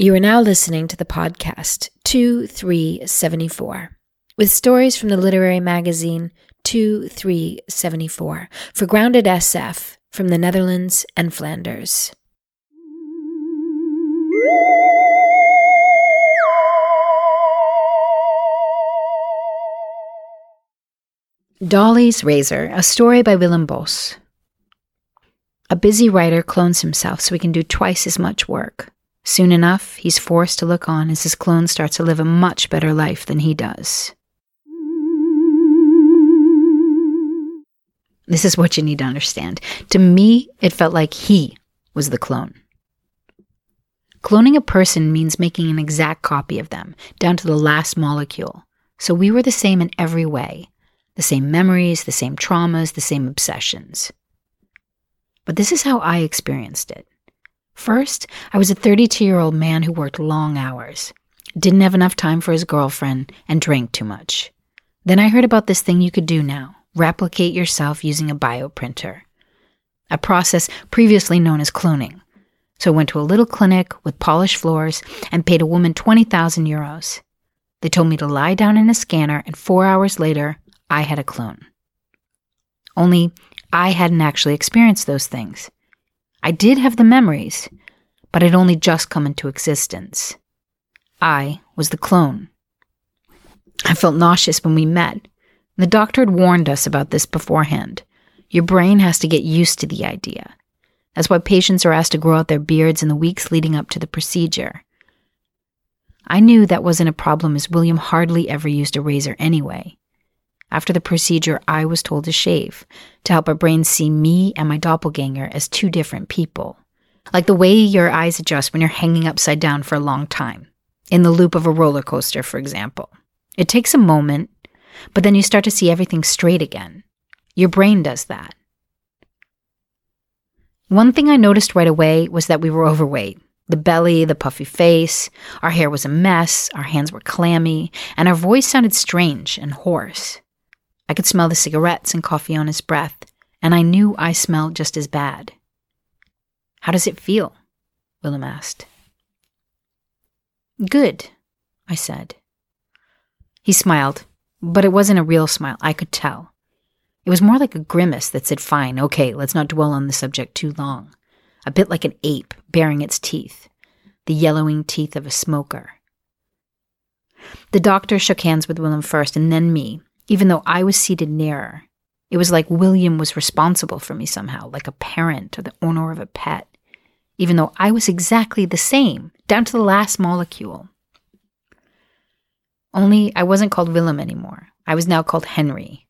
You are now listening to the podcast 2374 with stories from the literary magazine 2374 for Grounded SF from the Netherlands and Flanders. Dolly's Razor, a story by Willem Bos. A busy writer clones himself so he can do twice as much work. Soon enough, he's forced to look on as his clone starts to live a much better life than he does. This is what you need to understand. To me, it felt like he was the clone. Cloning a person means making an exact copy of them, down to the last molecule. So we were the same in every way the same memories, the same traumas, the same obsessions. But this is how I experienced it. First, I was a 32 year old man who worked long hours, didn't have enough time for his girlfriend, and drank too much. Then I heard about this thing you could do now replicate yourself using a bioprinter, a process previously known as cloning. So I went to a little clinic with polished floors and paid a woman 20,000 euros. They told me to lie down in a scanner, and four hours later, I had a clone. Only I hadn't actually experienced those things. I did have the memories, but had only just come into existence. I was the clone. I felt nauseous when we met. The doctor had warned us about this beforehand. Your brain has to get used to the idea. That's why patients are asked to grow out their beards in the weeks leading up to the procedure. I knew that wasn't a problem as Willem hardly ever used a razor anyway. After the procedure, I was told to shave to help our brains see me and my doppelganger as two different people. Like the way your eyes adjust when you're hanging upside down for a long time, in the loop of a roller coaster, for example. It takes a moment, but then you start to see everything straight again. Your brain does that. One thing I noticed right away was that we were overweight. The belly, the puffy face, our hair was a mess, our hands were clammy, and our voice sounded strange and hoarse. I could smell the cigarettes and coffee on his breath, and I knew I smelled just as bad. How does it feel? Willem asked. Good, I said. He smiled, but it wasn't a real smile, I could tell. It was more like a grimace that said, Fine, okay, let's not dwell on the subject too long. A bit like an ape baring its teeth, the yellowing teeth of a smoker. The doctor shook hands with Willem first and then me, even though I was seated nearer. It was like Willem was responsible for me somehow, like a parent or the owner of a pet, even though I was exactly the same, down to the last molecule. Only I wasn't called Willem anymore. I was now called Henry.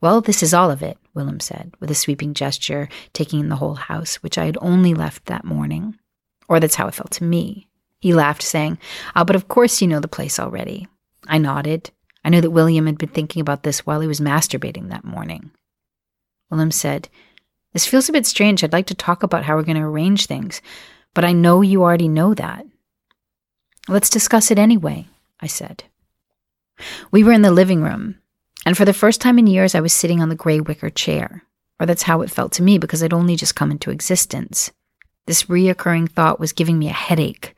Well, this is all of it, Willem said, with a sweeping gesture, taking in the whole house, which I had only left that morning. Or that's how it felt to me. He laughed, saying, Ah, oh, but of course you know the place already. I nodded. I knew that Willem had been thinking about this while he was masturbating that morning. Willem said, This feels a bit strange. I'd like to talk about how we're going to arrange things, but I know you already know that. Let's discuss it anyway, I said. We were in the living room, and for the first time in years, I was sitting on the gray wicker chair. Or that's how it felt to me because I'd only just come into existence. This reoccurring thought was giving me a headache,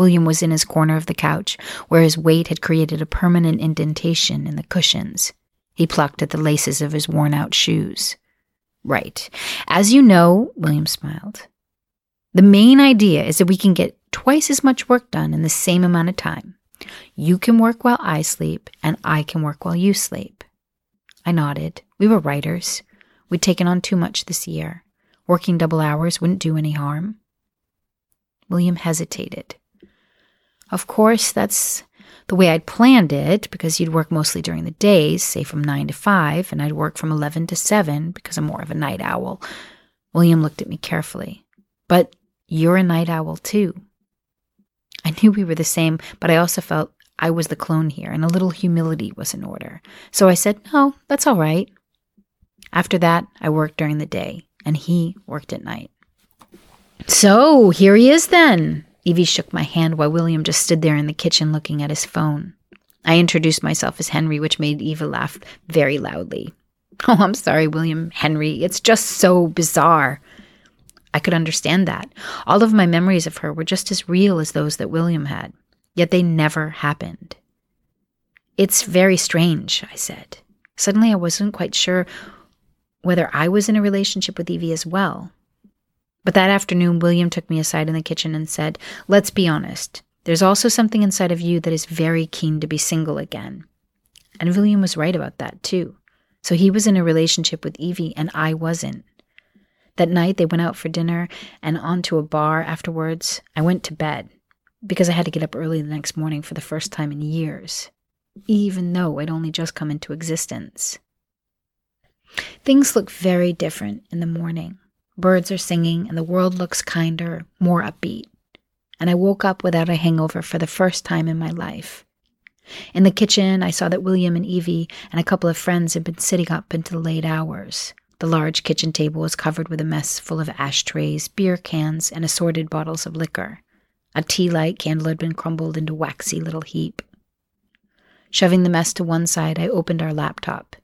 Willem was in his corner of the couch, where his weight had created a permanent indentation in the cushions. He plucked at the laces of his worn out shoes. Right. As you know, Willem smiled. The main idea is that we can get twice as much work done in the same amount of time. You can work while I sleep, and I can work while you sleep. I nodded. We were writers. We'd taken on too much this year. Working double hours wouldn't do any harm. Willem hesitated. Of course, that's the way I'd planned it because you'd work mostly during the days, say from 9 to 5, and I'd work from 11 to 7 because I'm more of a night owl. Willem looked at me carefully. But you're a night owl too. I knew we were the same, but I also felt I was the clone here, and a little humility was in order. So I said, No, that's all right. After that, I worked during the day, and he worked at night. So here he is then, Evie shook my hand while Willem just stood there in the kitchen looking at his phone. I introduced myself as Henry, which made Evie laugh very loudly. Oh, I'm sorry, Willem Henry. It's just so bizarre. I could understand that. All of my memories of her were just as real as those that Willem had, yet they never happened. It's very strange, I said. Suddenly, I wasn't quite sure whether I was in a relationship with Evie as well. But that afternoon, Willem took me aside in the kitchen and said, Let's be honest. There's also something inside of you that is very keen to be single again. And Willem was right about that, too. So he was in a relationship with Evie, and I wasn't. That night, they went out for dinner and on to a bar afterwards. I went to bed because I had to get up early the next morning for the first time in years, even though I'd only just come into existence. Things look very different in the morning. Birds are singing, and the world looks kinder, more upbeat. And I woke up without a hangover for the first time in my life. In the kitchen, I saw that Willem and Evie and a couple of friends had been sitting up until late hours. The large kitchen table was covered with a mess full of ashtrays, beer cans, and assorted bottles of liquor. A tea light candle had been crumbled into waxy little heap. Shoving the mess to one side, I opened our laptop.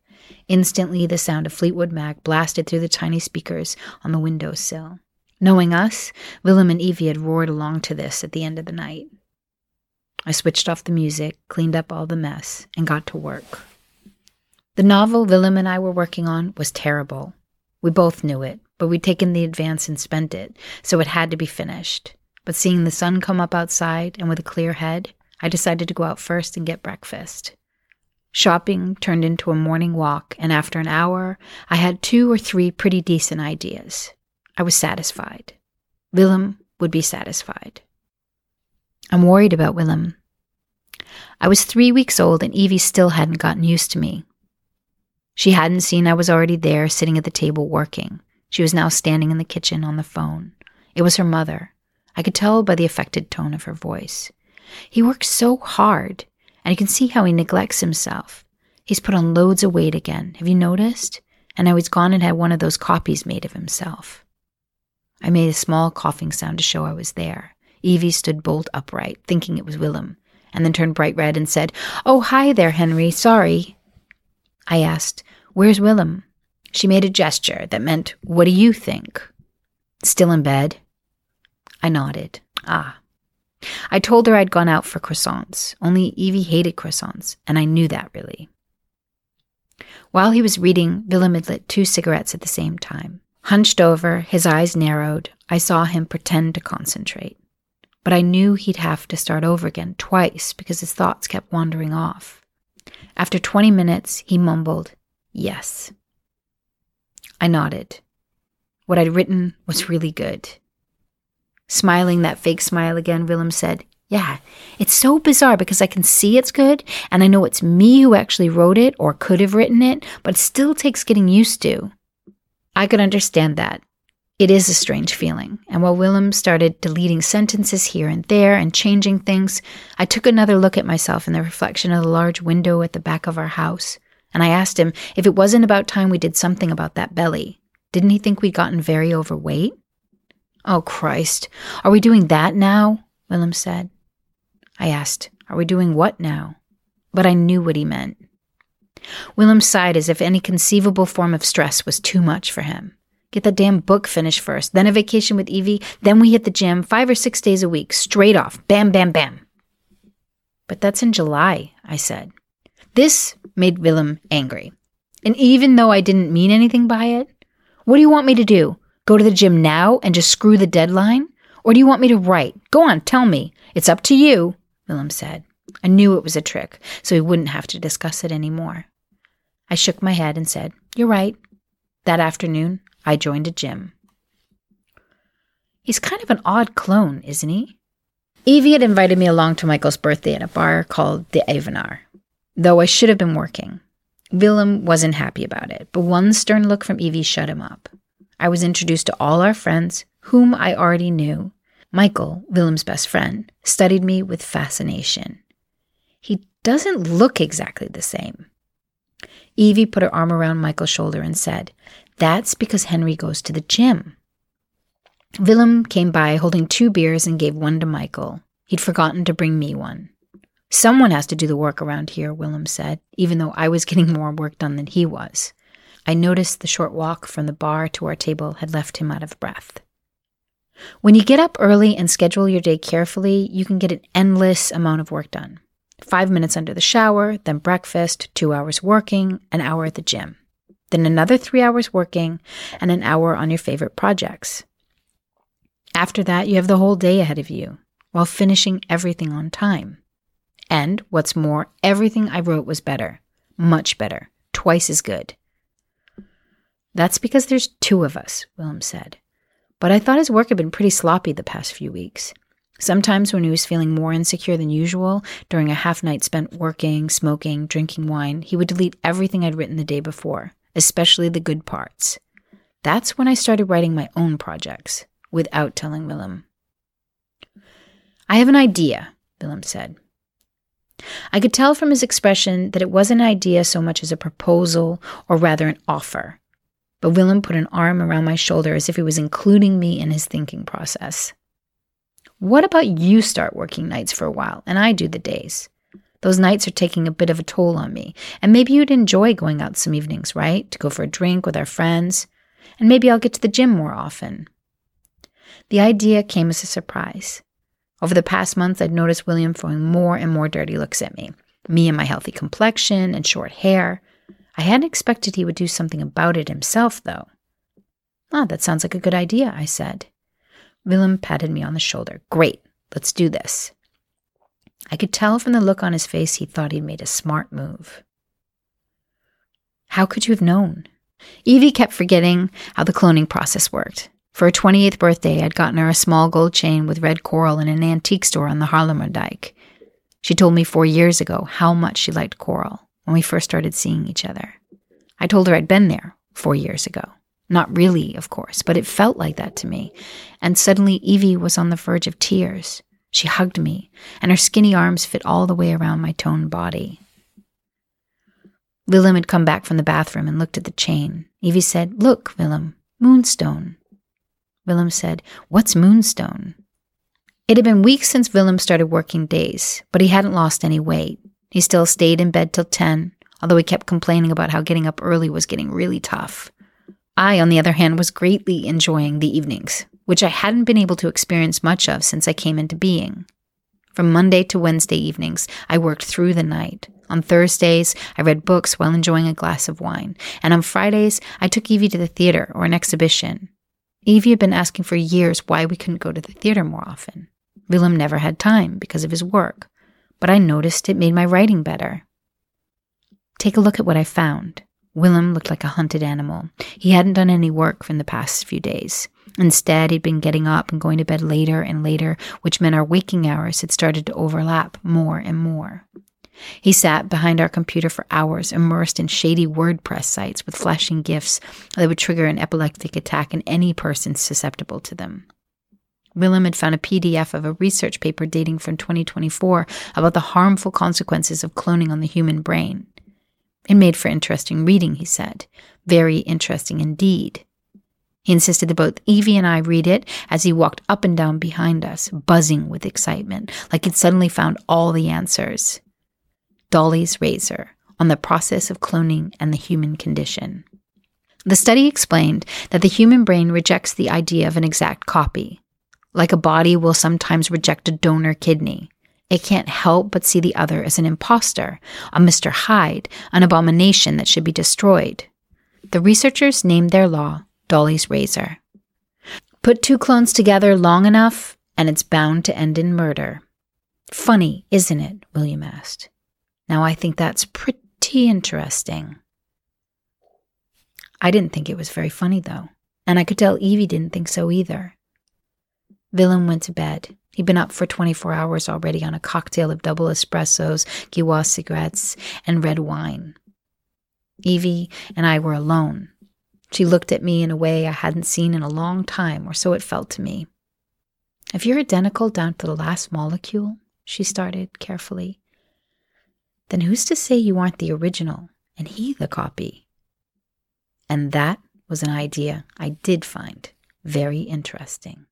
Instantly, the sound of Fleetwood Mac blasted through the tiny speakers on the window sill. Knowing us, Willem and Evie had roared along to this at the end of the night. I switched off the music, cleaned up all the mess, and got to work. The novel Willem and I were working on was terrible. We both knew it, but we'd taken the advance and spent it, so it had to be finished. But seeing the sun come up outside and with a clear head, I decided to go out first and get breakfast. Shopping turned into a morning walk, and after an hour, I had two or three pretty decent ideas. I was satisfied. Willem would be satisfied. I'm worried about Willem. I was three weeks old, and Evie still hadn't gotten used to me. She hadn't seen I was already there, sitting at the table working. She was now standing in the kitchen on the phone. It was her mother. I could tell by the affected tone of her voice. He works so hard, and you can see how he neglects himself. He's put on loads of weight again. Have you noticed? And now he's gone and had one of those copies made of himself. I made a small coughing sound to show I was there. Evie stood bolt upright, thinking it was Willem, and then turned bright red and said, Oh, hi there, Henry. Sorry. I asked, Where's Willem? She made a gesture that meant, What do you think? Still in bed? I nodded. Ah. I told her I'd gone out for croissants, only Evie hated croissants, and I knew that really. While he was reading, Willem had lit two cigarettes at the same time. Hunched over, his eyes narrowed, I saw him pretend to concentrate but I knew he'd have to start over again twice because his thoughts kept wandering off. After 20 minutes, he mumbled, Yes. I nodded. What I'd written was really good. Smiling that fake smile again, Willem said, Yeah, it's so bizarre because I can see it's good and I know it's me who actually wrote it or could have written it, but it still takes getting used to. I could understand that. It is a strange feeling, and while Willem started deleting sentences here and there and changing things, I took another look at myself in the reflection of the large window at the back of our house, and I asked him if it wasn't about time we did something about that belly. Didn't he think we'd gotten very overweight? Oh, Christ, are we doing that now? Willem said. I asked, Are we doing what now? But I knew what he meant. Willem sighed as if any conceivable form of stress was too much for him. Get the damn book finished first, then a vacation with Evie, then we hit the gym five or six days a week, straight off. Bam, bam, bam. But that's in July, I said. This made Willem angry. And even though I didn't mean anything by it, what do you want me to do? Go to the gym now and just screw the deadline? Or do you want me to write? Go on, tell me. It's up to you, Willem said. I knew it was a trick, so he wouldn't have to discuss it any more. I shook my head and said, You're right. That afternoon, I joined a gym. He's kind of an odd clone, isn't he? Evie had invited me along to Michael's birthday at a bar called the Evenaar, though I should have been working. Willem wasn't happy about it, but one stern look from Evie shut him up. I was introduced to all our friends, whom I already knew. Michael, Willem's best friend, studied me with fascination. He doesn't look exactly the same. Evie put her arm around Michael's shoulder and said, that's because Henry goes to the gym. Willem came by holding two beers and gave one to Michael. He'd forgotten to bring me one. Someone has to do the work around here, Willem said, even though I was getting more work done than he was. I noticed the short walk from the bar to our table had left him out of breath. When you get up early and schedule your day carefully, you can get an endless amount of work done. Five minutes under the shower, then breakfast, two hours working, an hour at the gym, then another three hours working, and an hour on your favorite projects. After that, you have the whole day ahead of you while finishing everything on time. And what's more, everything I wrote was better, much better, twice as good. That's because there's two of us, Willem said. But I thought his work had been pretty sloppy the past few weeks. Sometimes, when he was feeling more insecure than usual, during a half night spent working, smoking, drinking wine, he would delete everything I'd written the day before, especially the good parts. That's when I started writing my own projects, without telling Willem. I have an idea, Willem said. I could tell from his expression that it wasn't an idea so much as a proposal, or rather an offer. But Willem put an arm around my shoulder as if he was including me in his thinking process. What about you start working nights for a while and I do the days? Those nights are taking a bit of a toll on me, and maybe you'd enjoy going out some evenings, right? To go for a drink with our friends. And maybe I'll get to the gym more often. The idea came as a surprise. Over the past months, I'd noticed Willem throwing more and more dirty looks at me. Me and my healthy complexion and short hair. I hadn't expected he would do something about it himself, though. Ah, that sounds like a good idea, I said. Willem patted me on the shoulder. Great, let's do this. I could tell from the look on his face he thought he'd made a smart move. How could you have known? Evie kept forgetting how the cloning process worked. For her 28th birthday, I'd gotten her a small gold chain with red coral in an antique store on the Haarlemmerdijk. She told me four years ago how much she liked coral when we first started seeing each other. I told her I'd been there four years ago. Not really, of course, but it felt like that to me. And suddenly Evie was on the verge of tears. She hugged me, and her skinny arms fit all the way around my toned body. Willem had come back from the bathroom and looked at the chain. Evie said, Look, Willem, moonstone. Willem said, What's moonstone? It had been weeks since Willem started working days, but he hadn't lost any weight. He still stayed in bed till 10, although he kept complaining about how getting up early was getting really tough. I, on the other hand, was greatly enjoying the evenings, which I hadn't been able to experience much of since I came into being. From Monday to Wednesday evenings, I worked through the night. On Thursdays, I read books while enjoying a glass of wine. And on Fridays, I took Evie to the theater or an exhibition. Evie had been asking for years why we couldn't go to the theater more often. Willem never had time because of his work, but I noticed it made my writing better. Take a look at what I found. Willem looked like a hunted animal. He hadn't done any work for the past few days. Instead, he'd been getting up and going to bed later and later, which meant our waking hours had started to overlap more and more. He sat behind our computer for hours, immersed in shady WordPress sites with flashing GIFs that would trigger an epileptic attack in any person susceptible to them. Willem had found a PDF of a research paper dating from 2024 about the harmful consequences of cloning on the human brain. It made for interesting reading, he said. Very interesting indeed. He insisted that both Evie and I read it as he walked up and down behind us, buzzing with excitement, like he'd suddenly found all the answers. Dolly's Razor on the process of cloning and the human condition. The study explained that the human brain rejects the idea of an exact copy. Like a body will sometimes reject a donor kidney, it can't help but see the other as an impostor, a Mr. Hyde, an abomination that should be destroyed. The researchers named their law Dolly's razor. Put two clones together long enough, and it's bound to end in murder. Funny, isn't it? Willem asked. Now I think that's pretty interesting. I didn't think it was very funny, though, and I could tell Evie didn't think so either. Willem went to bed. He'd been up for 24 hours already on a cocktail of double espressos, Gauloises cigarettes, and red wine. Evie and I were alone. She looked at me in a way I hadn't seen in a long time, or so it felt to me. If you're identical down to the last molecule, she started carefully, then who's to say you aren't the original and he the copy? And that was an idea I did find very interesting.